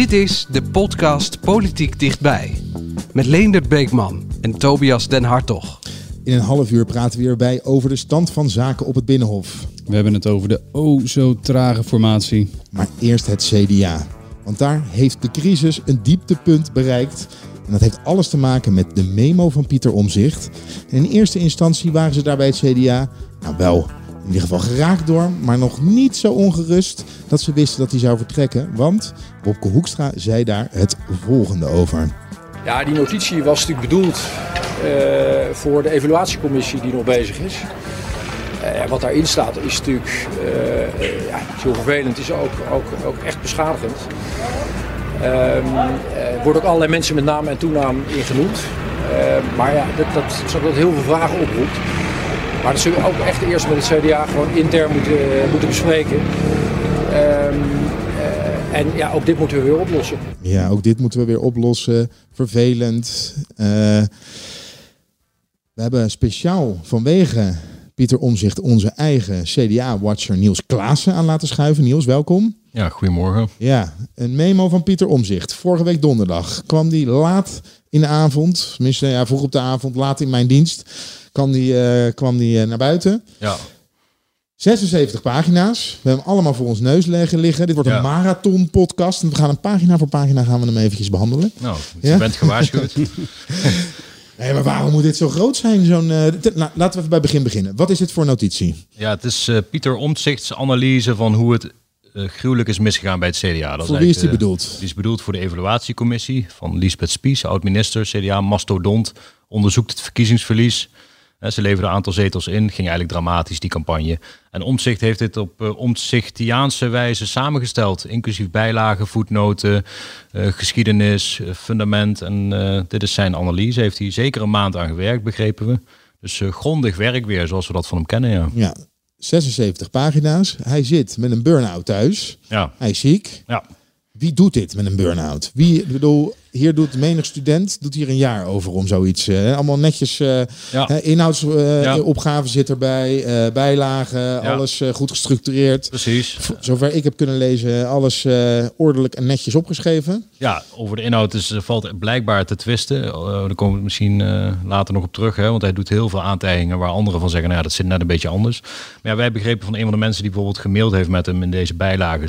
Dit is de podcast Politiek Dichtbij. Met Leendert Beekman en Tobias Den Hartog. In een half uur praten we weer bij over de stand van zaken op het Binnenhof. We hebben het over de o zo trage formatie. Maar eerst het CDA. Want daar heeft de crisis een dieptepunt bereikt. En dat heeft alles te maken met de memo van Pieter Omzicht. in eerste instantie waren ze daar bij het CDA nou wel in ieder geval geraakt door, maar nog niet zo ongerust dat ze wisten dat hij zou vertrekken. Want Bobke Hoekstra zei daar het volgende over. Ja, die notitie was natuurlijk bedoeld uh, voor de evaluatiecommissie die nog bezig is. Uh, wat daarin staat is natuurlijk uh, ja, heel vervelend, is ook, ook, ook echt beschadigend. Ehm, er worden ook allerlei mensen met naam en toenaam ingenoemd. maar ja, dat, dat dat heel veel vragen oproept. Maar dat zullen we ook echt eerst met het CDA gewoon intern moeten, moeten bespreken. Um, en ja, ook dit moeten we weer oplossen. Ja, ook dit moeten we weer oplossen. Vervelend. Uh, we hebben speciaal vanwege Pieter Omzicht onze eigen CDA-watcher Niels Klaassen aan laten schuiven. Niels, welkom. Ja, goedemorgen. Ja, een memo van Pieter Omzicht. Vorige week donderdag kwam die laat in de avond, tenminste ja, vroeg op de avond, laat in mijn dienst, kwam die, uh, kwam die uh, naar buiten. Ja. 76 pagina's. We hebben hem allemaal voor ons neus liggen. Dit wordt een marathon podcast. En we gaan een pagina voor pagina gaan we hem eventjes behandelen. Nou, je bent gewaarschuwd. nee, maar waarom moet dit zo groot zijn? Zo'n, uh, laten we even bij begin beginnen. Wat is dit voor notitie? Ja, het is uh, Pieter Omtzigt's analyse van hoe het uh, gruwelijk is misgegaan bij het CDA. Dat voor wie is die bedoeld? Die is bedoeld voor de evaluatiecommissie van Lisbeth Spies, oud-minister, CDA, mastodont. Onderzoekt het verkiezingsverlies ze leverden een aantal zetels in, ging eigenlijk dramatisch die campagne. En Omtzigt heeft dit op uh, Omtzigtiaanse wijze samengesteld, inclusief bijlagen, voetnoten, uh, geschiedenis, uh, fundament. En dit is zijn analyse, heeft hij zeker een maand aan gewerkt, begrepen we. Dus grondig werk weer, zoals we dat van hem kennen. Ja. ja, 76 pagina's. Hij zit met een burn-out thuis. Ja. Hij is ziek. Ja. Wie doet dit met een burn-out? Wie, ik bedoel, hier doet menig student doet hier een jaar over om zoiets. Uh, allemaal netjes uh, ja. inhoudsopgave uh, zit erbij, bijlagen, alles goed gestructureerd. Precies. zover ik heb kunnen lezen, alles ordelijk en netjes opgeschreven. Ja, over de inhoud is, valt blijkbaar te twisten. daar komen we misschien later nog op terug, hè, want hij doet heel veel aantijgingen waar anderen van zeggen, nou ja, dat zit net een beetje anders. Maar ja, wij begrepen van een van de mensen die bijvoorbeeld gemaild heeft met hem in deze bijlagen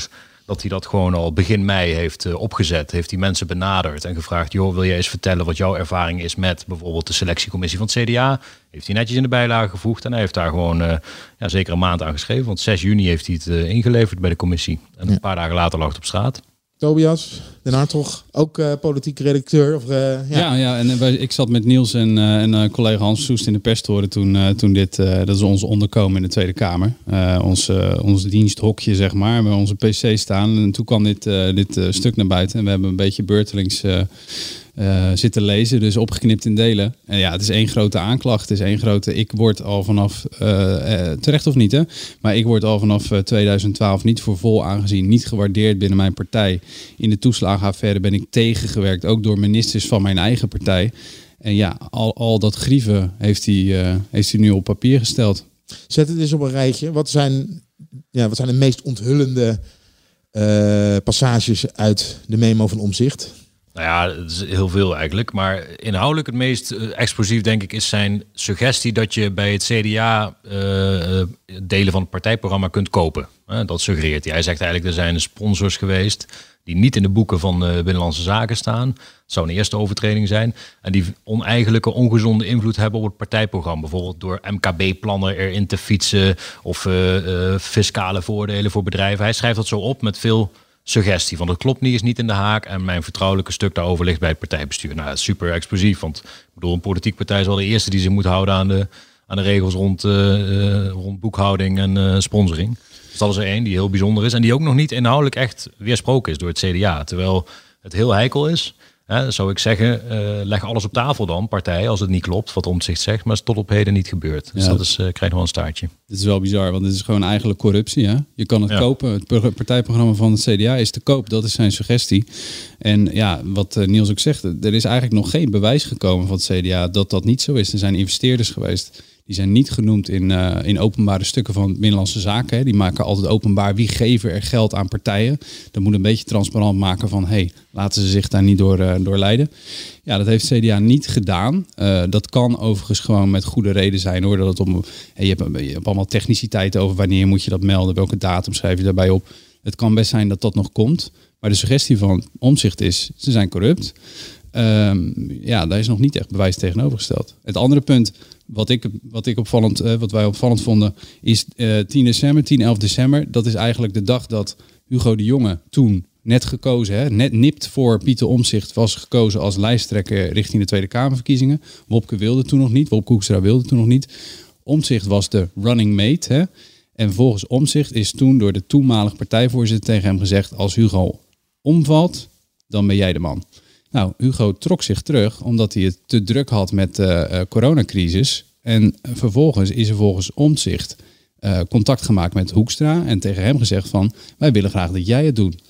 dat hij dat gewoon al begin mei heeft uh, opgezet. Heeft die mensen benaderd en gevraagd: joh, wil je eens vertellen wat jouw ervaring is met bijvoorbeeld de selectiecommissie van het CDA? Heeft hij netjes in de bijlage gevoegd en hij heeft daar gewoon uh, ja, zeker een maand aan geschreven. Want 6 juni heeft hij het uh, ingeleverd bij de commissie. En een paar dagen later lag het op straat. Tobias, Den Hartog, ook uh, politiek redacteur. Of, uh, ja. ja. ja, en wij, ik zat met Niels en, en collega Hans Soest in de perstoren toen, toen dit, dat is ons onderkomen in de Tweede Kamer. ons, ons diensthokje, zeg maar, waar onze pc staan. En toen kwam dit, dit stuk naar buiten en we hebben een beetje beurtelings uh, zitten lezen, dus opgeknipt in delen. En ja, het is één grote aanklacht. Het is één grote. Ik word al vanaf, uh, terecht of niet, hè? Maar ik word al vanaf 2012 niet voor vol aangezien, niet gewaardeerd binnen mijn partij. In de toeslagenaffaire ben ik tegengewerkt, ook door ministers van mijn eigen partij. En ja, al, al dat grieven heeft hij, heeft hij nu op papier gesteld. Zet het eens op een rijtje. Wat zijn, ja, wat zijn de meest onthullende passages uit de memo van Omzicht? Nou ja, het is heel veel eigenlijk. Maar inhoudelijk het meest uh, explosief, denk ik, is zijn suggestie dat je bij het CDA uh, eh, delen van het partijprogramma kunt kopen. Dat suggereert hij. Hij zegt eigenlijk, er zijn sponsors geweest die niet in de boeken van Binnenlandse Zaken staan. Dat zou een eerste overtreding zijn. En die oneigenlijke, ongezonde invloed hebben op het partijprogramma. Bijvoorbeeld door MKB-plannen erin te fietsen of fiscale voordelen voor bedrijven. Hij schrijft dat zo op met veel suggestie van dat klopt niet, is niet in de haak. En mijn vertrouwelijke stuk daarover ligt bij het partijbestuur. Nou, super explosief, want ik bedoel, een politiek partij is wel de eerste die zich moet houden aan de, aan de regels rond, uh, rond boekhouding en uh, sponsoring. Dus dat is er één die heel bijzonder is en die ook nog niet inhoudelijk echt weersproken is door het CDA. Terwijl het heel heikel is. Hè, zou ik zeggen, uh, leg alles op tafel dan, partij, als het niet klopt wat omzicht zegt. Maar is tot op heden niet gebeurd. Dus Ja. dat is, uh, krijgt wel een staartje. Dit is wel bizar, want dit is gewoon eigenlijk corruptie. Hè? Je kan het Ja. kopen. Het pro- partijprogramma van het CDA is te koop. Dat is zijn suggestie. En ja, wat eh, Niels ook zegt, er is eigenlijk nog geen bewijs gekomen van het CDA dat dat niet zo is. Er zijn investeerders geweest. Die zijn niet genoemd in, eh, in openbare stukken van Binnenlandse Zaken. Hè. Die maken altijd openbaar wie geven er geld aan partijen. Dat moet een beetje transparant maken van... hey, laten ze zich daar niet door, door leiden. Ja, dat heeft CDA niet gedaan. Eh, dat kan overigens gewoon met goede reden zijn hoor. Dat het om, je, hebt, je hebt allemaal techniciteiten over wanneer moet je dat melden. Welke datum schrijf je daarbij op. Het kan best zijn dat dat nog komt. Maar de suggestie van omzicht is, ze zijn corrupt. Ehm, ja, daar is nog niet echt bewijs tegenovergesteld. Het andere punt, wat ik, wat ik opvallend, eh, wat wij opvallend vonden, is eh 10 december, 10, 11 december. Dat is eigenlijk de dag dat Hugo de Jonge toen net gekozen, hè, net nipt voor Pieter Omzicht, was gekozen als lijsttrekker richting de Tweede Kamerverkiezingen. Wopke wilde toen nog niet, Wopke Hoekstra wilde toen nog niet. Omzicht was de running mate. Hè? En volgens Omzicht is toen door de toenmalig partijvoorzitter tegen hem gezegd: als Hugo omvalt, dan ben jij de man. Nou, Hugo trok zich terug omdat hij het te druk had met de eh, coronacrisis. En vervolgens is er volgens Omzicht eh, contact gemaakt met Hoekstra en tegen hem gezegd van wij willen graag dat jij het doet.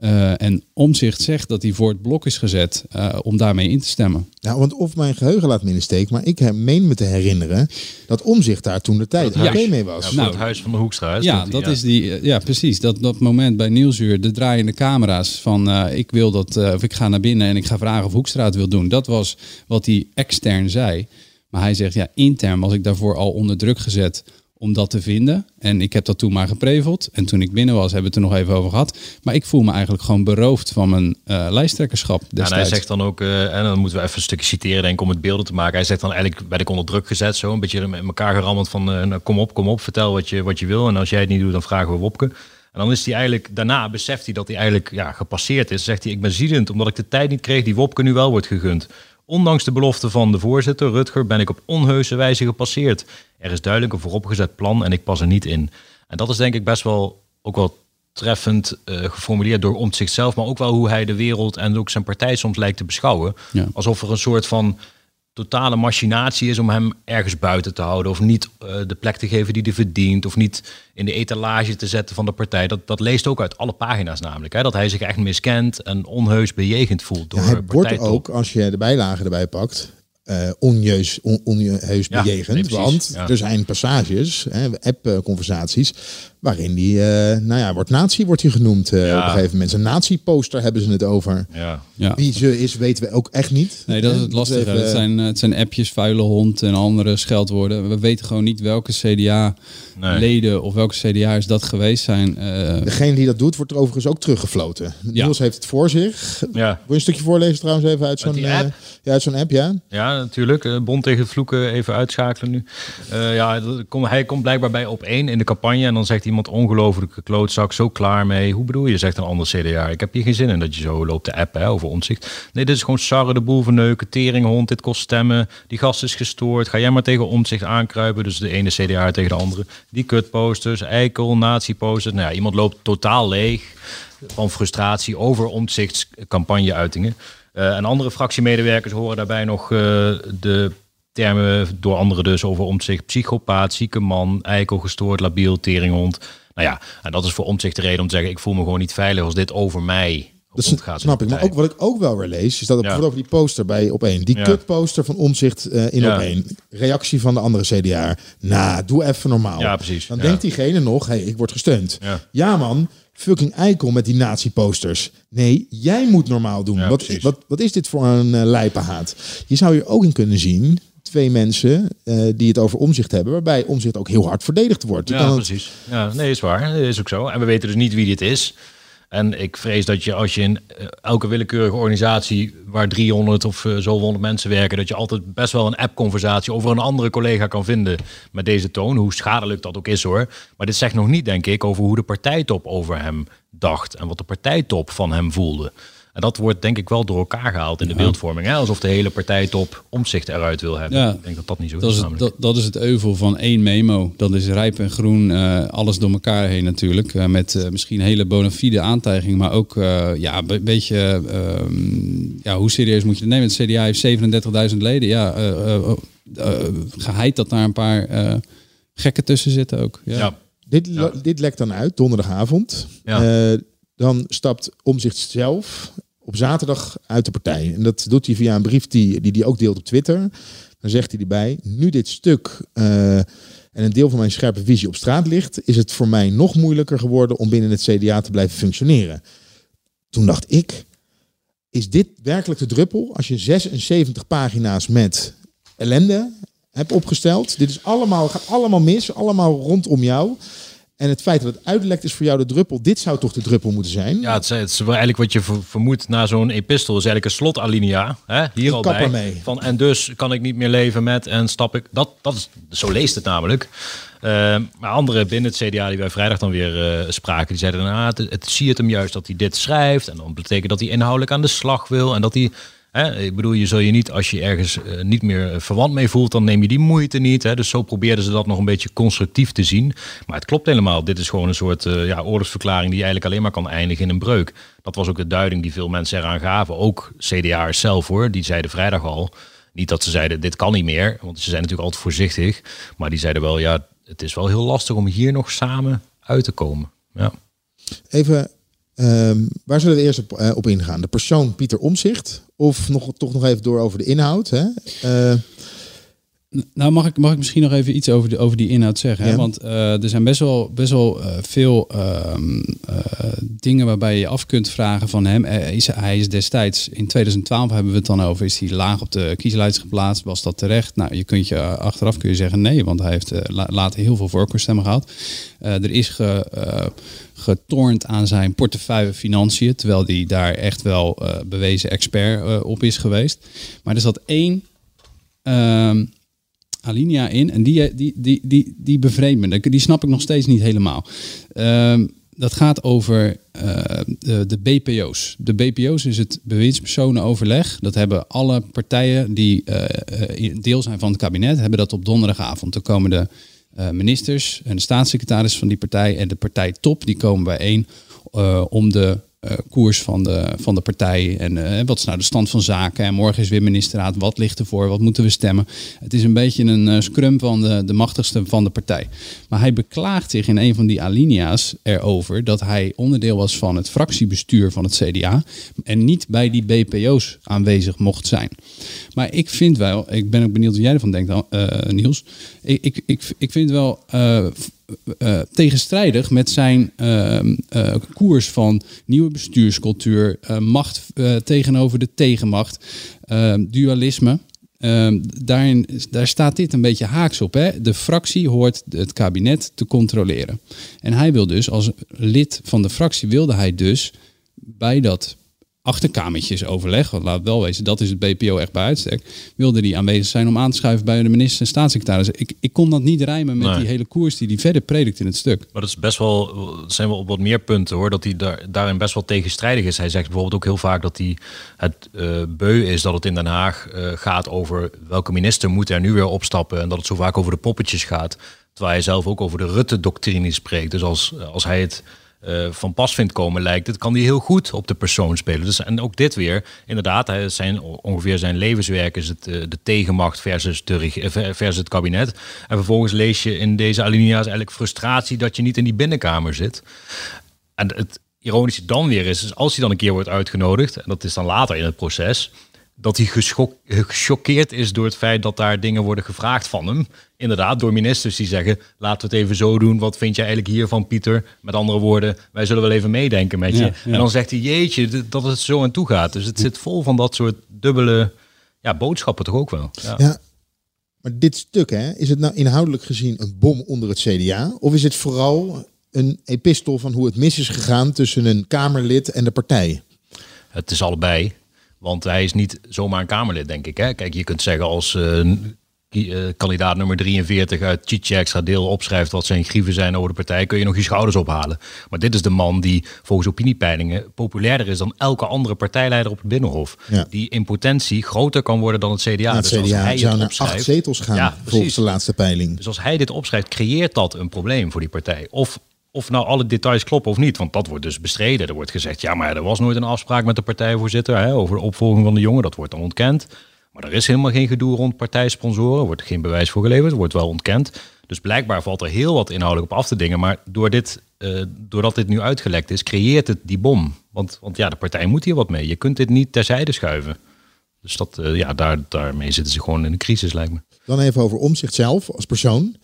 Eh, en Omzicht zegt dat hij voor het blok is gezet eh, om daarmee in te stemmen. Nou, want of mijn geheugen laat me in de steek, maar ik meen me te herinneren dat Omzicht daar toen de tijd Ja. oké mee was. Ja, voor Nou, het huis van de Hoekstra. hè, Ja, dat is die, eh, ja, precies. Dat, dat moment bij Nieuwsuur, de draaiende camera's van eh, ik wil dat, eh, of ik ga naar binnen en ik ga vragen of Hoekstra het wil doen. Dat was wat hij extern zei. Maar hij zegt, ja, intern was ik daarvoor al onder druk gezet om dat te vinden. En ik heb dat toen maar gepreveld. En toen ik binnen was, hebben we het er nog even over gehad. Maar ik voel me eigenlijk gewoon beroofd van mijn eh, lijsttrekkerschap Ja, en hij destijds. zegt dan ook, eh, en dan moeten we even een stukje citeren denk ik om het beelden te maken. Hij zegt dan eigenlijk, werd ik onder druk gezet, zo een beetje met elkaar gerammeld van, eh, nou, kom op, kom op, vertel wat je, wat je wil. En als jij het niet doet, dan vragen we Wopke. En dan is hij eigenlijk, daarna beseft hij dat hij eigenlijk ja, gepasseerd is. Zegt hij, ik ben ziedend omdat ik de tijd niet kreeg die Wopke nu wel wordt gegund. Ondanks de belofte van de voorzitter, Rutger, ben ik op onheuse wijze gepasseerd. Er is duidelijk een vooropgezet plan en ik pas er niet in. En dat is denk ik best wel ook wel treffend eh, geformuleerd door om zichzelf, maar ook wel hoe hij de wereld en ook zijn partij soms lijkt te beschouwen. Ja. Alsof er een soort van totale machinatie is om hem ergens buiten te houden. Of niet eh, de plek te geven die hij verdient. Of niet in de etalage te zetten van de partij. Dat, dat leest ook uit alle pagina's namelijk. Hè? Dat hij zich echt miskend en onheus bejegend voelt door Ja, hij wordt ook, als je de bijlagen erbij pakt, eh onjeus, on, onheus Ja, bejegend. nee, want Ja. er zijn passages, app-conversaties, waarin die, eh, nou ja, wordt nazi wordt hij genoemd eh, Ja. op een gegeven moment. Een nazi-poster hebben ze het over. Ja. Ja. Wie ze is, weten we ook echt niet. Nee, dat is het lastige. even, Het zijn, het zijn appjes, vuile hond en andere scheldwoorden. We weten gewoon niet welke CDA-leden of welke CDA'ers dat geweest zijn. Eh, Degene die dat doet, wordt er overigens ook teruggefloten. Niels heeft het voor zich. Wil Ja. je een stukje voorlezen trouwens even uit zo'n eh, app? ja, uit zo'n app, ja? Ja, natuurlijk. Eh, Bond tegen vloeken even uitschakelen nu. Eh, ja, hij komt blijkbaar bij op één in de campagne. En dan zegt iemand ongelofelijke klootzak, zo klaar mee. Hoe bedoel je, zegt een ander CDA. Ik heb hier geen zin in dat je zo loopt te appen over omzicht. Nee, dit is gewoon sarren, de boel verneuken, teringhond, dit kost stemmen. Die gast is gestoord. Ga jij maar tegen omzicht aankruipen. Dus de ene CDA tegen de andere. Die kutposters, eikel, nazi-posters. Nou ja, iemand loopt totaal leeg van frustratie over omzichts campagneuitingen. Eh, en andere fractiemedewerkers horen daarbij nog eh, de termen door anderen dus over omzicht. Psychopaat, zieke man, eikel, gestoord, labiel, teringhond. Nou ja, en dat is voor omzicht de reden om te zeggen... ik voel me gewoon niet veilig als dit over mij Dat gaat. snap ik. Maar ook wat ik ook wel weer lees, is dat op, Ja. over die poster bij op één. Die Ja. kutposter van omzicht eh, in Ja. op één. Reactie van de andere CDA. Nou, doe even normaal. Ja, precies. Dan denkt diegene nog, hey, ik word gesteund. Ja man, fucking eikel met die nazi-posters. Nee, jij moet normaal doen. Ja, wat, precies. wat, wat is dit voor een uh, lijpenhaat? Je zou hier ook in kunnen zien, twee mensen eh, die het over omzicht hebben, waarbij omzicht ook heel hard verdedigd wordt. Ja, precies. Ja, nee, is waar. Dat is ook zo. En we weten dus niet wie dit is. En ik vrees dat je als je in eh, elke willekeurige organisatie waar 300 of eh, zoveel mensen werken, dat je altijd best wel een app-conversatie over een andere collega kan vinden met deze toon. Hoe schadelijk dat ook is hoor. Maar dit zegt nog niet, denk ik, over hoe de partijtop over hem dacht en wat de partijtop van hem voelde. En dat wordt denk ik wel door elkaar gehaald in de beeldvorming. Hè? Alsof de hele partijtop omzicht eruit wil hebben. Ja. Ik denk dat dat niet zo Dat is. het, dat, dat is het euvel van één memo. Dat is rijp en groen, eh, alles door elkaar heen natuurlijk. Eh, met eh, misschien hele bona fide aantijging, maar ook eh, ja, een beetje... ehm, ja, hoe serieus moet je het nemen? Het CDA heeft 37.000 leden. Ja, eh eh, eh, geheid dat daar een paar eh, gekken tussen zitten ook. Ja. ja. Dit, dit lekt dan uit, donderdagavond. Ja. Eh, dan stapt Omzicht zelf op zaterdag uit de partij. En dat doet hij via een brief die die hij ook deelt op Twitter. Dan zegt hij erbij, nu dit stuk eh, en een deel van mijn scherpe visie op straat ligt... is het voor mij nog moeilijker geworden om binnen het CDA te blijven functioneren. Toen dacht ik, is dit werkelijk de druppel? Als je 76 pagina's met ellende hebt opgesteld. Dit is allemaal, gaat allemaal mis, allemaal rondom jou. En het feit dat het uitlekt is voor jou de druppel. Dit zou toch de druppel moeten zijn? Ja, het is, het is eigenlijk wat je ver- vermoedt na zo'n epistel. is eigenlijk een slotalinea. Hè? Hier al bij. Van, en dus kan ik niet meer leven met en stap ik. Dat, dat is, zo leest het namelijk. Eh, maar anderen binnen het CDA die wij vrijdag dan weer eh, spraken, die zeiden: nou, het, het zie het hem juist dat hij dit schrijft. En dan betekent dat hij inhoudelijk aan de slag wil. En dat hij. Hè, ik bedoel, je zul je niet, als je ergens eh, niet meer verwant mee voelt, dan neem je die moeite niet. Hè. Dus zo probeerden ze dat nog een beetje constructief te zien. Maar het klopt helemaal. Dit is gewoon een soort eh, ja, oorlogsverklaring die eigenlijk alleen maar kan eindigen in een breuk. Dat was ook de duiding die veel mensen eraan gaven. Ook CDA'ers zelf hoor, die zeiden vrijdag al. Niet dat ze zeiden, dit kan niet meer. Want ze zijn natuurlijk altijd voorzichtig. Maar die zeiden wel, ja, het is wel heel lastig om hier nog samen uit te komen. Ja. Even, ehm, waar zullen we eerst op, eh, ingaan? De persoon Pieter Omzicht? Of nog, toch nog even door over de inhoud? Hè? Eh, Nou, mag ik, mag ik misschien nog even iets over, de, over die inhoud zeggen? Hè? Ja. Want eh, er zijn best wel, best wel eh, veel ehm, eh, dingen waarbij je je af kunt vragen van hem. Is, hij is destijds, in 2012 hebben we het dan over, is hij laag op de kieslijst geplaatst? Was dat terecht? Nou, je kunt je achteraf kun je zeggen nee, want hij heeft la- later heel veel voorkeurstemmen gehad. Eh, er is ge, getornd aan zijn portefeuille financiën, terwijl hij daar echt wel bewezen expert op is geweest. Maar er zat één ehm, alinea in en die, die, die, die, die me. Die snap ik nog steeds niet helemaal. Ehm, dat gaat over eh, de, BPO's. De BPO's is het bewindspersonenoverleg. Dat hebben alle partijen die eh, eh, deel zijn van het kabinet, hebben dat op donderdagavond. Dan komen de ministers en de staatssecretaris van die partij en de partijtop, die komen bijeen om de koers van de, van de partij. En eh, wat is nou de stand van zaken? En morgen is weer ministerraad. Wat ligt ervoor? Wat moeten we stemmen? Het is een beetje een eh, scrum van de, de machtigste van de partij. Maar hij beklaagt zich in een van die alinea's erover dat hij onderdeel was van het fractiebestuur van het CDA. En niet bij die BPO's aanwezig mocht zijn. Maar ik vind wel, ik ben ook benieuwd wat jij ervan denkt, eh, Niels. Ik, ik, ik, ik vind wel eh, tegenstrijdig met zijn ehm, eh, koers van nieuwe bestuurscultuur, eh, macht tegenover de tegenmacht, ehm, dualisme. Ehm, daarin, daar staat dit een beetje haaks op. Hè? De fractie hoort het kabinet te controleren. En hij wil dus, als lid van de fractie, wilde hij dus bij dat achterkamertjes overleg, want laat wel wezen, dat is het BPO echt bij uitstek, wilde die aanwezig zijn om aan te schuiven bij de minister en staatssecretaris. Ik, ik kon dat niet rijmen met Nee. die hele koers die hij verder predikt in het stuk. Maar dat is best wel, zijn wel op wat meer punten hoor, dat hij daar, daarin best wel tegenstrijdig is. Hij zegt bijvoorbeeld ook heel vaak dat hij het eh, beu is dat het in Den Haag eh, gaat over welke minister moet er nu weer opstappen en dat het zo vaak over de poppetjes gaat. Terwijl hij zelf ook over de Rutte-doctrine spreekt. Dus als, als hij het eh, van pas vindt komen, lijkt het, kan hij heel goed op de persoon spelen. Dus, en ook dit weer, inderdaad, hij, zijn, ongeveer zijn levenswerk is het, eh, de tegenmacht versus, de, eh, versus het kabinet. En vervolgens lees je in deze alinea's eigenlijk frustratie dat je niet in die binnenkamer zit. En het ironische dan weer is als hij dan een keer wordt uitgenodigd, en dat is dan later in het proces, dat hij gechoqueerd is door het feit dat daar dingen worden gevraagd van hem. Inderdaad, door ministers die zeggen, laten we het even zo doen. Wat vind jij eigenlijk hiervan, Pieter? Met andere woorden, wij zullen wel even meedenken met je. Ja, ja. En dan zegt hij, jeetje, dat het zo aan toe gaat. Dus het zit vol van dat soort dubbele ja, boodschappen toch ook wel. Ja. ja. Maar dit stuk, hè, is het nou inhoudelijk gezien een bom onder het CDA? Of is het vooral een epistel van hoe het mis is gegaan tussen een Kamerlid en de partij? Het is allebei. Want hij is niet zomaar een Kamerlid, denk ik. Hè? Kijk, je kunt zeggen als eh, eh, kandidaat nummer 43 uit Chiche extra deel opschrijft wat zijn grieven zijn over de partij, kun je nog je schouders ophalen. Maar dit is de man die volgens opiniepeilingen populairder is dan elke andere partijleider op het Binnenhof. Ja. Die in potentie groter kan worden dan het CDA. Ja, het dus als CDA hij zou naar acht zetels gaan Ja, volgens de laatste peiling. Dus als hij dit opschrijft, creëert dat een probleem voor die partij. Of, of nou alle details kloppen of niet. Want dat wordt dus bestreden. Er wordt gezegd, ja, maar er was nooit een afspraak met de partijvoorzitter hè, over de opvolging van de jongen. Dat wordt dan ontkend. Maar er is helemaal geen gedoe rond partijsponsoren. Er wordt geen bewijs voor geleverd. wordt wel ontkend. Dus blijkbaar valt er heel wat inhoudelijk op af te dingen. Maar door dit, eh, doordat dit nu uitgelekt is, creëert het die bom. Want, want ja, de partij moet hier wat mee. Je kunt dit niet terzijde schuiven. Dus dat, eh, ja, daar, daarmee zitten ze gewoon in een crisis, lijkt me. Dan even over Omzicht zelf als persoon.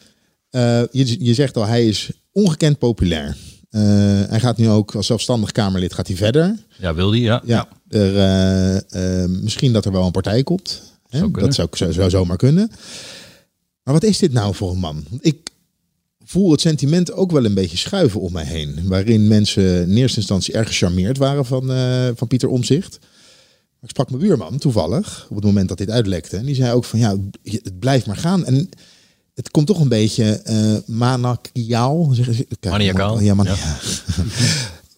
Eh, je, je zegt al, hij is ongekend populair. Eh, hij gaat nu ook als zelfstandig Kamerlid gaat hij verder. Ja, wil die? Ja. Ja, er, eh, eh, misschien dat er wel een partij komt. Hè? Zou kunnen. dat zou, zou, zou zomaar kunnen. Maar wat is dit nou voor een man? Ik voel het sentiment ook wel een beetje schuiven om mij heen. Waarin mensen in eerste instantie erg gecharmeerd waren van, van Pieter Omzicht. Ik sprak mijn buurman toevallig op het moment dat dit uitlekte. En die zei ook van ja, het blijft maar gaan. En het komt toch een beetje eh zeggen ze- kijk, Maniacaal, Ja, man, ja.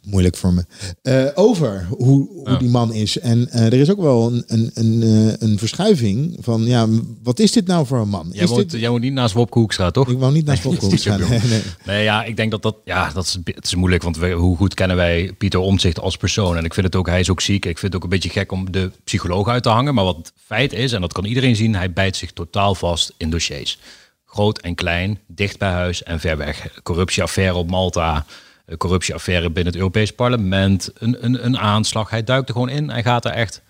Moeilijk voor me. Eh, over hoe, hoe Ja. die man is. En eh, er is ook wel een, een, een, eh, een verschuiving van ja, wat is dit nou voor een man? Jij is woont, dit... jij woont niet naast Wopke Hoekstra, toch? Ik wou niet niet Nee, zo nee. Nee, ja, ik denk dat dat, ja, dat is, het is moeilijk, want we, hoe goed kennen wij Pieter Omtzigt als persoon? En ik vind het ook, hij is ook ziek. Ik vind het ook een beetje gek om de psycholoog uit te hangen. Maar wat feit is, en dat kan iedereen zien, hij bijt zich totaal vast in dossiers. Groot en klein, dicht bij huis en ver weg. Corruptieaffaire op Malta, eh, corruptieaffaire binnen het Europees Parlement, een, een, een aanslag. Hij duikt er gewoon in, hij gaat er echt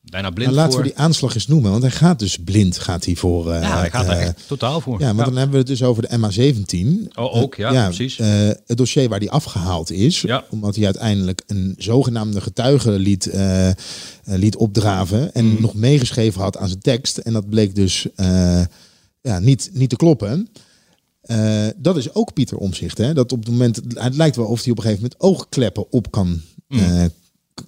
bijna blind Maar laten voor. we die aanslag eens noemen, want hij gaat dus blind gaat hij voor. eh, ja, hij gaat er eh, echt totaal voor. Ja, maar dan hebben we het dus over de MA17. Oh, ook, ja, precies. het dossier waar die afgehaald is, Ja. omdat hij uiteindelijk een zogenaamde getuige liet, liet opdraven en Mm. nog meegeschreven had aan zijn tekst. En dat bleek dus ja, niet, niet te kloppen. Eh, dat is ook Pieter Omzicht. Hè? Dat op het moment, het lijkt wel of hij op een gegeven moment oogkleppen op kan, Mm. eh,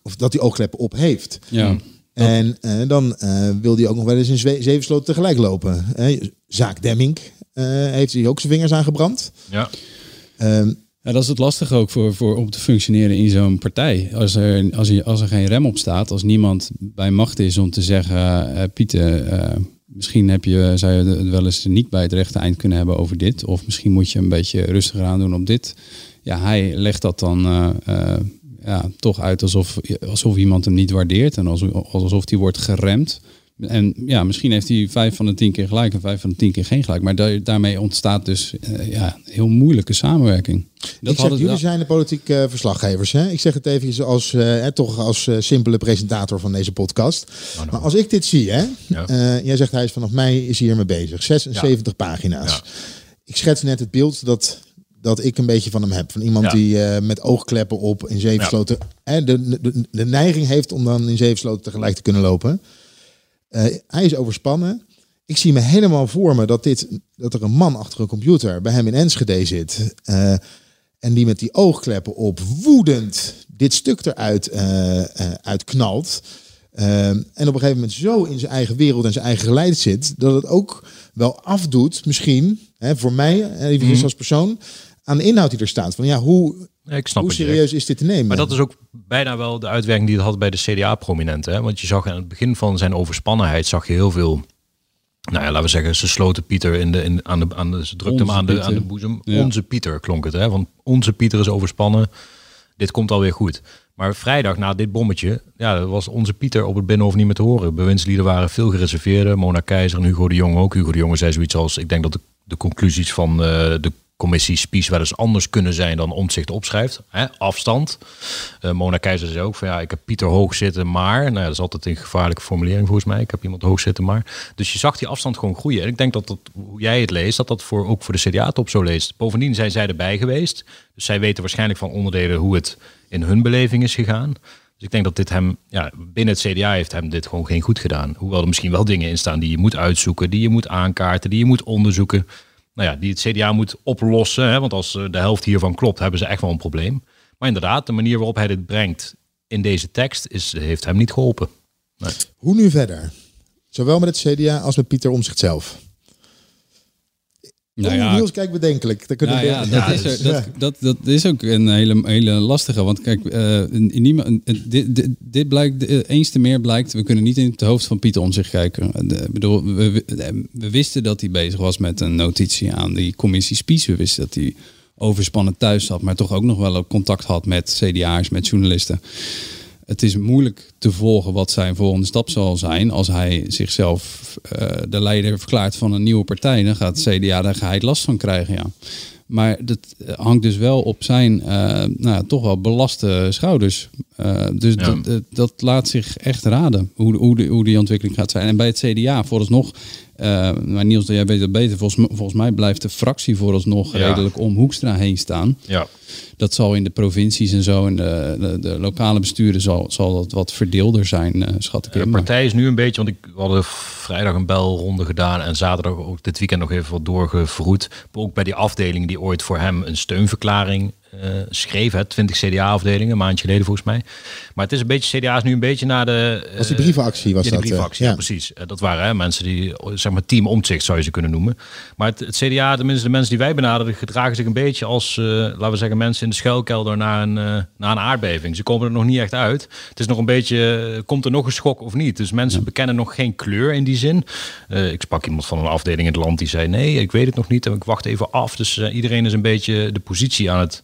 of dat hij oogkleppen op heeft. Ja. En eh, dan eh, wil hij ook nog wel eens in zeven sloten tegelijk lopen. hè. Zaak Demming eh, heeft hij ook zijn vingers aangebrand. Ja. Ehm, Ja, dat is het lastige ook voor, voor om te functioneren in zo'n partij. Als er, als, er, als er geen rem op staat, als niemand bij macht is om te zeggen, eh, Pieter, eh, misschien heb je, zou je het wel eens niet bij het rechte eind kunnen hebben over dit. Of misschien moet je een beetje rustiger aan doen op dit. Ja, hij legt dat dan eh, eh, ja, toch uit alsof, alsof iemand hem niet waardeert en alsof, alsof hij wordt geremd. En ja, misschien heeft hij vijf van de tien keer gelijk en vijf van de tien keer geen gelijk. Maar da- daarmee ontstaat dus eh, ja, heel moeilijke samenwerking. Dat ik zeg, hadden- jullie zijn de politieke eh, verslaggevers. Hè? Ik zeg het even als, eh, toch als eh, simpele presentator van deze podcast. nou. Maar als ik dit zie, hè, Ja. eh, jij zegt hij is vanaf mei is hij hiermee bezig. 76 pagina's. Ja. Ik schets net het beeld dat, dat ik een beetje van hem heb. Van iemand Ja. die eh, met oogkleppen op in zeven Ja. sloten hè, de, de, de neiging heeft om dan in zeven sloten tegelijk te kunnen lopen. Eh, hij is overspannen. Ik zie me helemaal voor me dat, dit, dat er een man achter een computer bij hem in Enschede zit. eh, en die met die oogkleppen op woedend dit stuk eruit eh, uitknalt. Eh, en op een gegeven moment zo in zijn eigen wereld en zijn eigen geleid zit. Dat het ook wel afdoet, misschien, hè, voor mij, even Mhm. als persoon, aan de inhoud die er staat. Van ja, hoe, ik snap hoe serieus is dit te nemen? Maar dat is ook bijna wel de uitwerking die het had bij de CDA-prominenten. hè? Want je zag aan het begin van zijn overspannenheid zag je heel veel. Nou ja, laten we zeggen, ze sloten Pieter in de, in, aan de, aan de, ze drukte hem aan de, aan de boezem. Ja. Onze Pieter klonk het, hè? Want onze Pieter is overspannen. Dit komt alweer goed. Maar vrijdag na dit bommetje, ja, was onze Pieter op het Binnenhof niet meer te horen. Bewindslieden waren veel gereserveerder. Mona Keizer en Hugo de Jong ook. Hugo de Jong zei zoiets als, ik denk dat de, de conclusies van eh, de commissie Spies wel eens anders kunnen zijn dan omzicht opschrijft. Hè? Afstand. Eh, Mona Keizer zei ook van ja, ik heb Pieter hoog zitten, maar. Nou ja, dat is altijd een gevaarlijke formulering volgens mij. Ik heb iemand hoog zitten, maar. Dus je zag die afstand gewoon groeien. En ik denk dat dat, hoe jij het leest, dat dat voor, ook voor de CDA-top zo leest. Bovendien zijn zij erbij geweest. Dus zij weten waarschijnlijk van onderdelen hoe het in hun beleving is gegaan. Dus ik denk dat dit hem, ja, binnen het CDA heeft hem dit gewoon geen goed gedaan. Hoewel er misschien wel dingen in staan die je moet uitzoeken, die je moet aankaarten, die je moet onderzoeken. Nou ja, die het CDA moet oplossen. Hè, want als eh, de helft hiervan klopt, hebben ze echt wel een probleem. Maar inderdaad, de manier waarop hij dit brengt in deze tekst is, heeft hem niet geholpen. Hoe nu verder? Zowel met het CDA als met Pieter om zichzelf. Nou ja, Niels, kijk bedenkelijk. Kunnen Nou ja, dat, is, er- dat, dat, dat is ook een hele, hele lastige. Want kijk, eh, niemand, dit, dit, dit blijkt, eh, eens te meer blijkt, we kunnen niet in het hoofd van Pieter om zich kijken. Eh, bedoel, we, wisten dat hij bezig was met een notitie aan die commissie Spies. We wisten dat hij overspannen thuis zat, maar toch ook nog wel contact had met CDA'ers, met journalisten. Het is moeilijk te volgen wat zijn volgende stap zal zijn. Als hij zichzelf eh, de leider verklaart van een nieuwe partij, dan gaat het CDA daar geheid last van krijgen. Ja. Maar dat hangt dus wel op zijn eh, nou, ja, toch wel belaste schouders. Eh, dus Ja. dat, dat, laat zich echt raden hoe, hoe, de, hoe die ontwikkeling gaat zijn. En bij het CDA vooralsnog, eh maar Niels, jij weet het beter, volgens, volgens mij blijft de fractie vooralsnog Ja. redelijk om Hoekstra heen staan. Ja. Dat zal in de provincies en zo en de, de, de lokale besturen zal, zal dat wat verdeelder zijn, eh, schat ik De in. Maar- partij is nu een beetje, want ik hadden vrijdag een belronde gedaan en zaterdag ook dit weekend nog even wat doorgevroed. Ook bij die afdeling die ooit voor hem een steunverklaring schreef, hè, 20 CDA-afdelingen, een maandje geleden volgens mij. Maar het is een beetje, CDA is nu een beetje naar de... Was die eh, brievenactie, was ja, die dat, eh, brievenactie, ja, ja. precies. Eh, dat waren hè, mensen die, zeg maar, team omzicht zou je ze kunnen noemen. Maar het, het CDA, tenminste de mensen die wij benaderen, gedragen zich een beetje als, eh, laten we zeggen, mensen in de schuilkelder na een, eh, na een aardbeving. Ze komen er nog niet echt uit. Het is nog een beetje, eh, komt er nog een schok of niet? Dus mensen bekennen nog geen kleur in die zin. Eh, ik sprak iemand van een afdeling in het land die zei, nee, ik weet het nog niet en ik wacht even af. Dus eh, iedereen is een beetje de positie aan het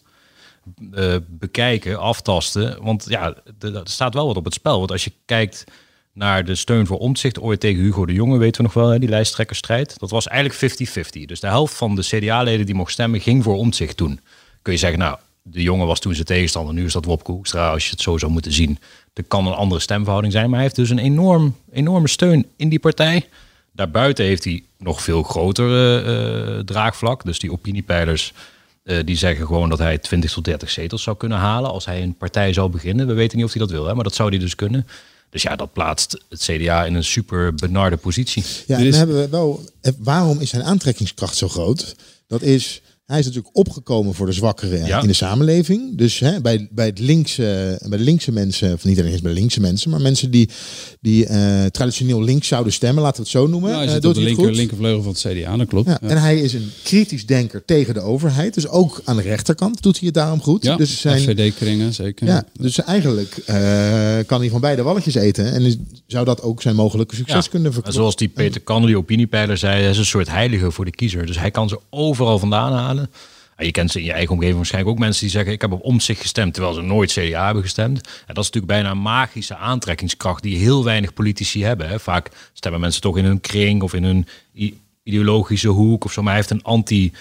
eh, bekijken, aftasten. Want ja, er staat wel wat op het spel. Want als je kijkt naar de steun voor omzicht, ooit tegen Hugo de Jonge, weten we nog wel, hè, die lijsttrekkerstrijd. Dat was eigenlijk 50-50. Dus de helft van de CDA-leden die mocht stemmen, ging voor omzicht toen. Kun je zeggen, nou, de Jonge was toen zijn tegenstander, nu is dat Wopke Hoekstra, als je het zo zou moeten zien. Er kan een andere stemverhouding zijn, maar hij heeft dus een enorm, enorme steun in die partij. Daarbuiten heeft hij nog veel groter eh, eh, draagvlak. Dus die opiniepeilers eh, die zeggen gewoon dat hij 20 tot 30 zetels zou kunnen halen als hij een partij zou beginnen. We weten niet of hij dat wil, hè, maar dat zou hij dus kunnen. Dus ja, dat plaatst het CDA in een super benarde positie. Ja, en dan hebben we wel. eh, Waarom is zijn aantrekkingskracht zo groot? Dat is. Hij is natuurlijk opgekomen voor de zwakkeren Ja. in de samenleving. Dus hè, bij, bij, het linkse, bij de linkse mensen, of niet alleen eens bij de linkse mensen, maar mensen die, die eh, traditioneel links zouden stemmen, laten we het zo noemen. Ja, hij eh, zit doet op de hij het linker, linkervleugel van het CDA, dat klopt. Ja, Ja. En hij is een kritisch denker tegen de overheid. Dus ook aan de rechterkant doet hij het daarom goed. Ja, dus zijn, FVD-kringen, zeker. ja, dus eigenlijk eh, kan hij van beide walletjes eten. En is- zou dat ook zijn mogelijke succes Ja, kunnen En verkloppen. zoals die Peter Kanner, die opiniepeiler, zei, hij is een soort heilige voor de kiezer. Dus hij kan ze overal vandaan halen. En je kent ze in je eigen omgeving waarschijnlijk ook mensen die zeggen... ik heb op omzicht gestemd, terwijl ze nooit CDA hebben gestemd. En dat is natuurlijk bijna een magische aantrekkingskracht... die heel weinig politici hebben. Hè. Vaak stemmen mensen toch in hun kring of in hun ideologische hoek of zo. Maar hij heeft een anti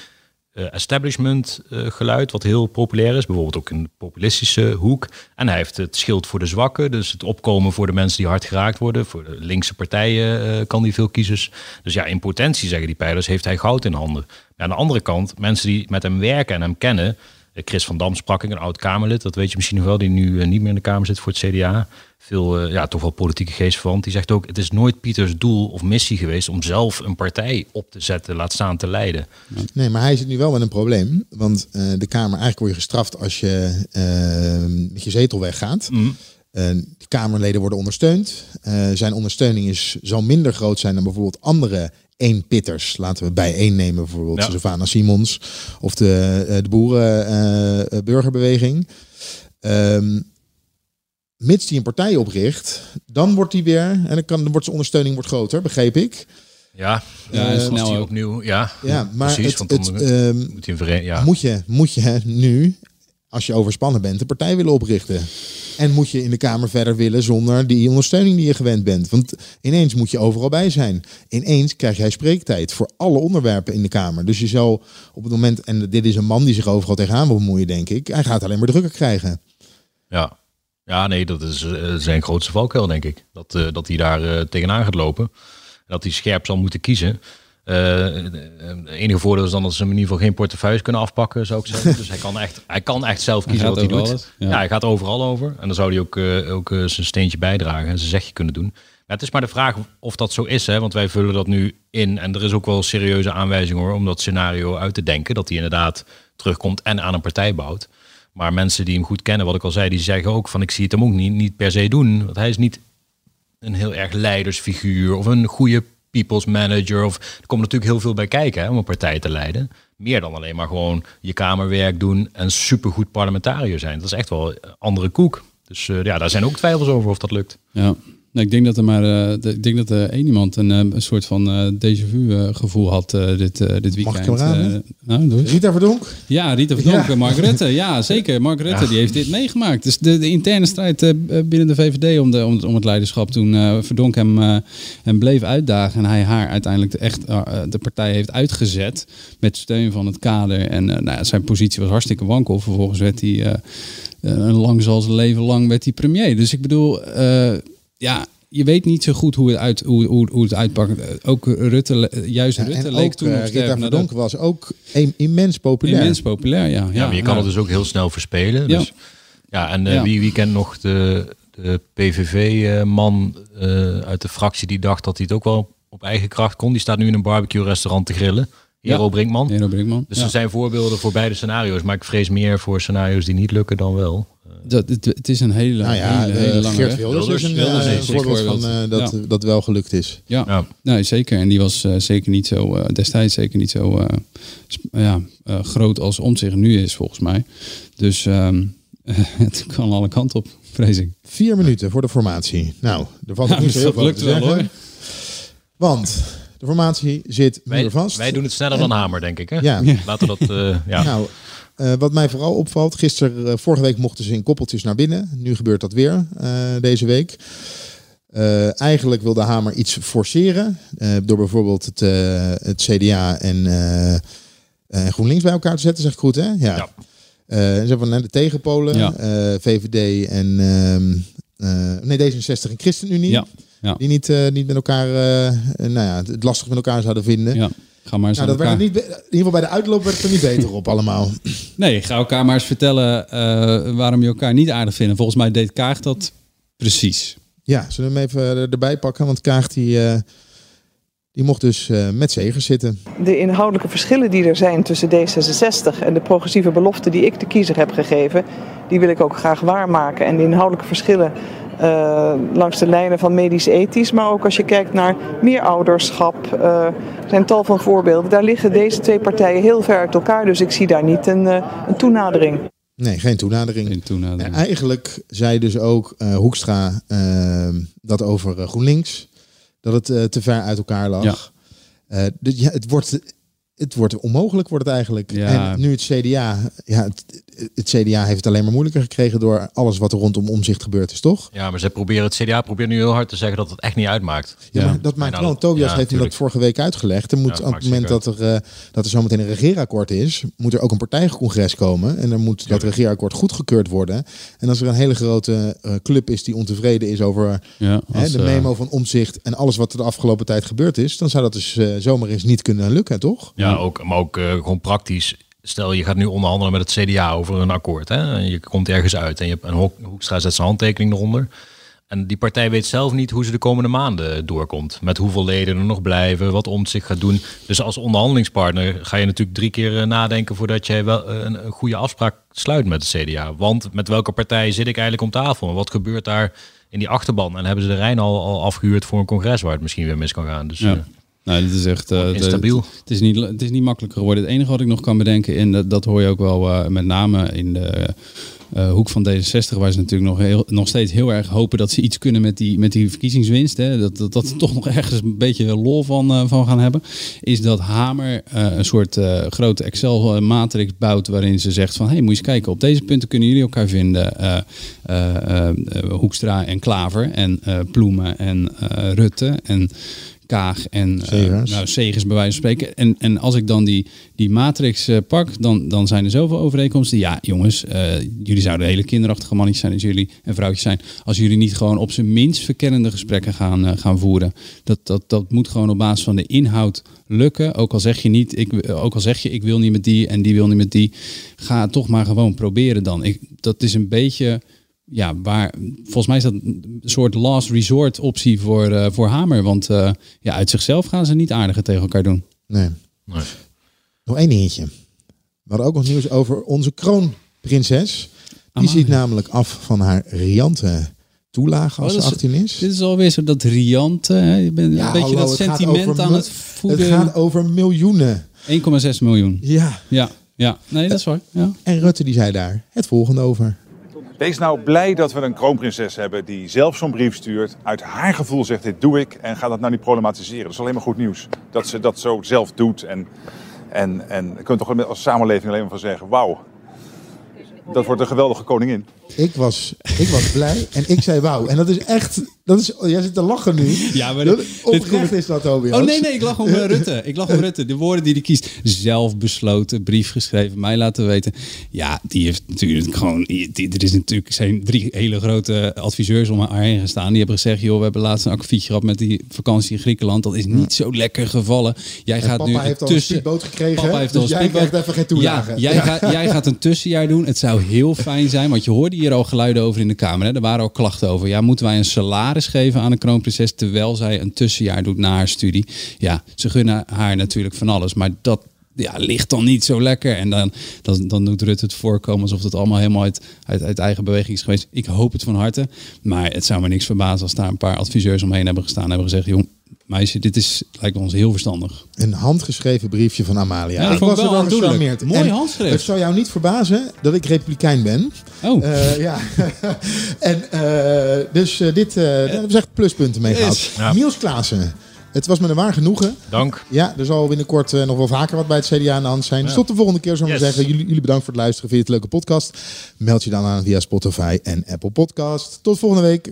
establishment eh, geluid, wat heel populair is. Bijvoorbeeld ook in de populistische hoek. En hij heeft het schild voor de zwakken. Dus het opkomen voor de mensen die hard geraakt worden. Voor de linkse partijen eh, kan hij veel kiezers. Dus ja, in potentie, zeggen die peilers, heeft hij goud in handen. Maar aan de andere kant, mensen die met hem werken en hem kennen... eh, Chris van Dam sprak ik, een oud-Kamerlid. Dat weet je misschien nog wel, die nu eh, niet meer in de Kamer zit voor het CDA. Veel, eh, ja, toch wel politieke geestverwant. Die zegt ook, het is nooit Pieters doel of missie geweest... om zelf een partij op te zetten, laat staan te leiden. Nee, maar hij zit nu wel met een probleem. Want de Kamer, eigenlijk word je gestraft als je met je zetel weggaat. Mm. De Kamerleden worden ondersteund. Zijn ondersteuning is, zal minder groot zijn dan bijvoorbeeld andere eenpitters. Laten we bij één nemen, bijvoorbeeld Ja. Savannah Simons of de, eh, de boerenburgerbeweging. Ehm mits die een partij opricht, dan wordt die weer, en dan, kan, dan wordt zijn ondersteuning wordt groter, begreep ik. Ja, Ja, snel ook. opnieuw. Ja, Ja, maar precies. het, want het, ehm, moet een veren- ja. moet, je, moet je nu, als je overspannen bent, een partij willen oprichten. En moet je in de Kamer verder willen zonder die ondersteuning die je gewend bent. Want ineens moet je overal bij zijn. Ineens krijg jij spreektijd voor alle onderwerpen in de Kamer. Dus je zal op het moment, en dit is een man die zich overal tegenaan wil bemoeien, denk ik. Hij gaat alleen maar drukker krijgen. Ja. ja, nee, dat is eh, zijn grootste valkuil, denk ik. Dat, eh, dat hij daar eh, tegenaan gaat lopen. Dat hij scherp zal moeten kiezen. Eh, Het enige voordeel is dan dat ze hem in ieder geval geen portefeuilles kunnen afpakken, zou ik zeggen. dus hij kan echt, hij kan echt zelf kiezen wat hij doet. alles, Ja. ja. hij gaat overal over. En dan zou hij ook, eh, ook eh, zijn steentje bijdragen en zijn zegje kunnen doen. Maar het is maar de vraag of dat zo is, hè? want wij vullen dat nu in. En er is ook wel serieuze aanwijzing hoor, om dat scenario uit te denken. Dat hij inderdaad terugkomt en aan een partij bouwt. Maar mensen die hem goed kennen, wat ik al zei, die zeggen ook van ik zie het hem ook niet, niet per se doen. Want hij is niet een heel erg leidersfiguur of een goede people's manager. Of, er komt natuurlijk heel veel bij kijken hè, om een partij te leiden. Meer dan alleen maar gewoon je kamerwerk doen en supergoed parlementariër zijn. Dat is echt wel andere koek. Dus uh, ja, daar zijn ook twijfels over of dat lukt. Ja. Nee, ik denk dat er maar uh, ik denk dat er één iemand een, een soort van uh, déjà vu gevoel had uh, dit, dit weekend. Mag ik hem raden? nou. Rita Verdonk? Ja, Rita Verdonk, ja. Mark Rutte. Ja, zeker. Mark Rutte, ja. die heeft dit meegemaakt. Dus de, de interne strijd binnen de VVD om, de, om, om het leiderschap toen Verdonk hem, hem bleef uitdagen en hij haar uiteindelijk echt de partij heeft uitgezet met steun van het kader. En nou zijn positie was hartstikke wankel. Vervolgens werd hij lang zoals zijn leven lang werd hij premier. Dus ik bedoel ja, je weet niet zo goed hoe het, uit, hoe, hoe, hoe het uitpakt. Ook Rutte, juist Ja, Rutte leek ook, toen eh, nog Rita naar de- was ook im- immens populair. Immens populair, ja. Ja, maar je kan het dus ook heel snel verspelen. Ja. Dus, ja, en eh, Ja. Wie, wie kent nog de, de PVV-man eh, uit de fractie die dacht dat hij het ook wel op eigen kracht kon? Die staat nu in een barbecue-restaurant te grillen. Hero Ja. Brinkman. Hero Brinkman. Dus ja. er zijn voorbeelden voor beide scenario's. Maar ik vrees meer voor scenario's die niet lukken dan wel. Dat, het, het is een hele, Nou ja, hele, eh, hele lange Geert. Wilders, Wilders- is een, Wilders eh, is een voorbeeld van eh, dat, Ja. dat wel gelukt is. Ja, Ja. nee, zeker. En die was eh, zeker niet zo, eh, destijds zeker niet zo eh, ja, eh, groot als om zich nu is, volgens mij. Dus ehm, het kan alle kanten op, vrees ik. Vier minuten voor de formatie. Nou, er valt ook niet zo heel dat veel lukt te wel, zeggen. hoor. Want de formatie zit Wij, muurvast. wij doen het sneller dan Hamer, denk ik. Hè? Ja. Laten we dat... eh, ja. Nou, eh, wat mij vooral opvalt, gisteren, eh, vorige week mochten ze in koppeltjes naar binnen. Nu gebeurt dat weer eh, deze week. Eh, eigenlijk wil de Hamer iets forceren. eh, door bijvoorbeeld het, eh, het CDA en eh, eh, GroenLinks bij elkaar te zetten, zeg ik goed hè? Ja. Ja. Ze hebben de tegenpolen, Ja. eh, VVD en ehm, eh, nee, D66 en ChristenUnie. Ja, ja. Die niet, eh, niet met elkaar, eh, nou ja, het lastig met elkaar zouden vinden. Ja, ga maar eens Nou, dat werd niet, in ieder geval bij de uitloop werd het er niet beter op allemaal. Nee, ga elkaar maar eens vertellen eh, waarom je elkaar niet aardig vindt. Volgens mij deed Kaag dat precies. Ja, zullen we hem even erbij pakken? Want Kaag die, eh, die mocht dus eh, met Zegers zitten. De inhoudelijke verschillen die er zijn tussen D66 en de progressieve belofte die ik de kiezer heb gegeven, die wil ik ook graag waarmaken. En de inhoudelijke verschillen eh, langs de lijnen van medisch-ethisch, maar ook als je kijkt naar meer ouderschap, eh, er zijn tal van voorbeelden. Daar liggen deze twee partijen heel ver uit elkaar, dus ik zie daar niet een, eh, een toenadering. Nee, geen toenadering. In toenadering. En eigenlijk zei dus ook eh, Hoekstra dat over GroenLinks. Dat het eh, te ver uit elkaar lag. Ja. Eh, dus ja, het, wordt, het wordt onmogelijk wordt het eigenlijk. Ja. En nu het CDA, ja, het, het CDA heeft het alleen maar moeilijker gekregen door alles wat er rondom omzicht gebeurd is, toch? ja, maar ze proberen, het CDA probeert nu heel hard te zeggen dat het echt niet uitmaakt. Ja, Ja. maar dat maakt Nou, wel. Tobias ja, heeft hem dat vorige week uitgelegd. Er moet Ja, op het moment dat er, eh, dat er zometeen een regeerakkoord is, moet er ook een partijcongres komen. En dan moet dat regeerakkoord goedgekeurd worden. En als er een hele grote eh, club is die ontevreden is over Ja, hè, de eh, memo van omzicht en alles wat er de afgelopen tijd gebeurd is, dan zou dat dus eh, zomaar eens niet kunnen lukken, toch? Ja, ook, maar ook gewoon praktisch. Stel, je gaat nu onderhandelen met het CDA over een akkoord. Hè? Je komt ergens uit en je hebt een Hoek- Hoekstra zet zijn handtekening eronder. En die partij weet zelf niet hoe ze de komende maanden doorkomt. Met hoeveel leden er nog blijven, wat om zich gaat doen. Dus als onderhandelingspartner ga je natuurlijk drie keer eh, nadenken voordat jij wel eh, een, goede afspraak sluit met het CDA. Want met welke partij zit ik eigenlijk om tafel? En wat gebeurt daar in die achterban? En hebben ze de Rijn al, al afgehuurd voor een congres waar het misschien weer mis kan gaan? Dus Ja. Nou, dit is echt de- instabiel. Het, is niet, het is niet makkelijker geworden. Het enige wat ik nog kan bedenken, en dat, dat hoor je ook wel eh, met name in de eh, hoek van D66, waar ze natuurlijk nog, heel, nog steeds heel erg hopen dat ze iets kunnen met die, met die verkiezingswinst. Hè, dat, dat, dat ze toch nog ergens een beetje lol van, van gaan hebben. Is dat Hamer een soort grote Excel-matrix bouwt waarin ze zegt van, hé, hey, moet je eens kijken, op deze punten kunnen jullie elkaar vinden. Hoekstra en Klaver en Ploemen en Rutte en Kaag en eh, Segers. nou, Segers bij wijze van spreken. En, en als ik dan die, die matrix eh, pak, dan, dan zijn er zoveel overeenkomsten. Ja, jongens, eh, jullie zouden hele kinderachtige mannetjes zijn als jullie en vrouwtjes zijn. Als jullie niet gewoon op zijn minst verkennende gesprekken gaan, eh, gaan voeren. Dat, dat, dat moet gewoon op basis van de inhoud lukken. Ook al zeg je niet, ik, ook al zeg je ik wil niet met die en die wil niet met die. Ga het toch maar gewoon proberen dan. Ik, dat is een beetje ja, waar, volgens mij is dat een soort last resort optie voor, eh, voor Hamer. Want eh, ja, uit zichzelf gaan ze niet aardiger tegen elkaar doen. Nee. Nee. Nog één dingetje. We hadden ook nog nieuws over onze kroonprinses. Die Amalia. ziet namelijk af van haar riante toelage als Oh, ze dat is- 18 is? Dit is alweer zo dat riante. Hè? Je bent Ja, een beetje hallo, dat sentiment over aan het voeden. Het gaat over miljoenen. 1,6 miljoen. Ja. Ja, ja. Nee, dat is waar. Ja. En Rutte die zei daar het volgende over. Wees nou blij dat we een kroonprinses hebben die zelf zo'n brief stuurt. Uit haar gevoel zegt dit doe ik en ga dat nou niet problematiseren. Dat is alleen maar goed nieuws. Dat ze dat zo zelf doet. En, en, en je kunt toch als samenleving alleen maar van zeggen, wauw. Dat wordt een geweldige koningin. Ik was, ik was blij en ik zei wauw. En dat is echt... Dat is, oh, jij zit te lachen nu. Ja, maar Dat- oprecht dit is dat, Tobias. Oh nee, nee, ik lach om eh, Rutte. Ik lach om Rutte. De woorden die hij kiest. Zelf besloten, brief geschreven, mij laten weten. Ja, die heeft natuurlijk gewoon. Die, er is natuurlijk zijn drie hele grote adviseurs om haar heen gestaan. Die hebben gezegd: joh, we hebben laatst een akkefietje gehad met die vakantie in Griekenland. Dat is niet zo lekker gevallen. Jij En gaat papa nu heeft een al een tussen. gekregen, Papa heeft dus al een jij speedboot. krijgt even geen toelage. Ja, jij, Ja. Gaat, jij gaat een tussenjaar doen. Het zou heel fijn zijn, want je hoorde hier al geluiden over in de Kamer. Hè? Er waren al klachten over. Ja, moeten wij een salaris geven aan een kroonprinses terwijl zij een tussenjaar doet na haar studie? Ja, ze gunnen haar natuurlijk van alles, maar dat ja, ligt dan niet zo lekker. En dan, dan, dan doet Rutte het voorkomen alsof het allemaal helemaal uit, uit, uit eigen beweging is geweest. Ik hoop het van harte, maar het zou me niks verbazen als daar een paar adviseurs omheen hebben gestaan en hebben gezegd, jong, meisje, dit is, lijkt ons heel verstandig. Een handgeschreven briefje van Amalia. Ja, dat ik vond ik was er wel gecharmeerd. Mooi handschrift. Het zou jou niet verbazen dat ik republikein ben. Oh. Eh, ja. en eh, dus eh, dit, eh, daar hebben we echt pluspunten mee gehad. Ja. Niels Klaassen. Het was me een waar genoegen. Dank. Ja, er zal binnenkort nog wel vaker wat bij het CDA aan de hand zijn. Dus tot de volgende keer, zullen we Yes. zeggen. Jullie, jullie bedankt voor het luisteren. Vind je het een leuke podcast? Meld je dan aan via Spotify en Apple Podcast. Tot volgende week.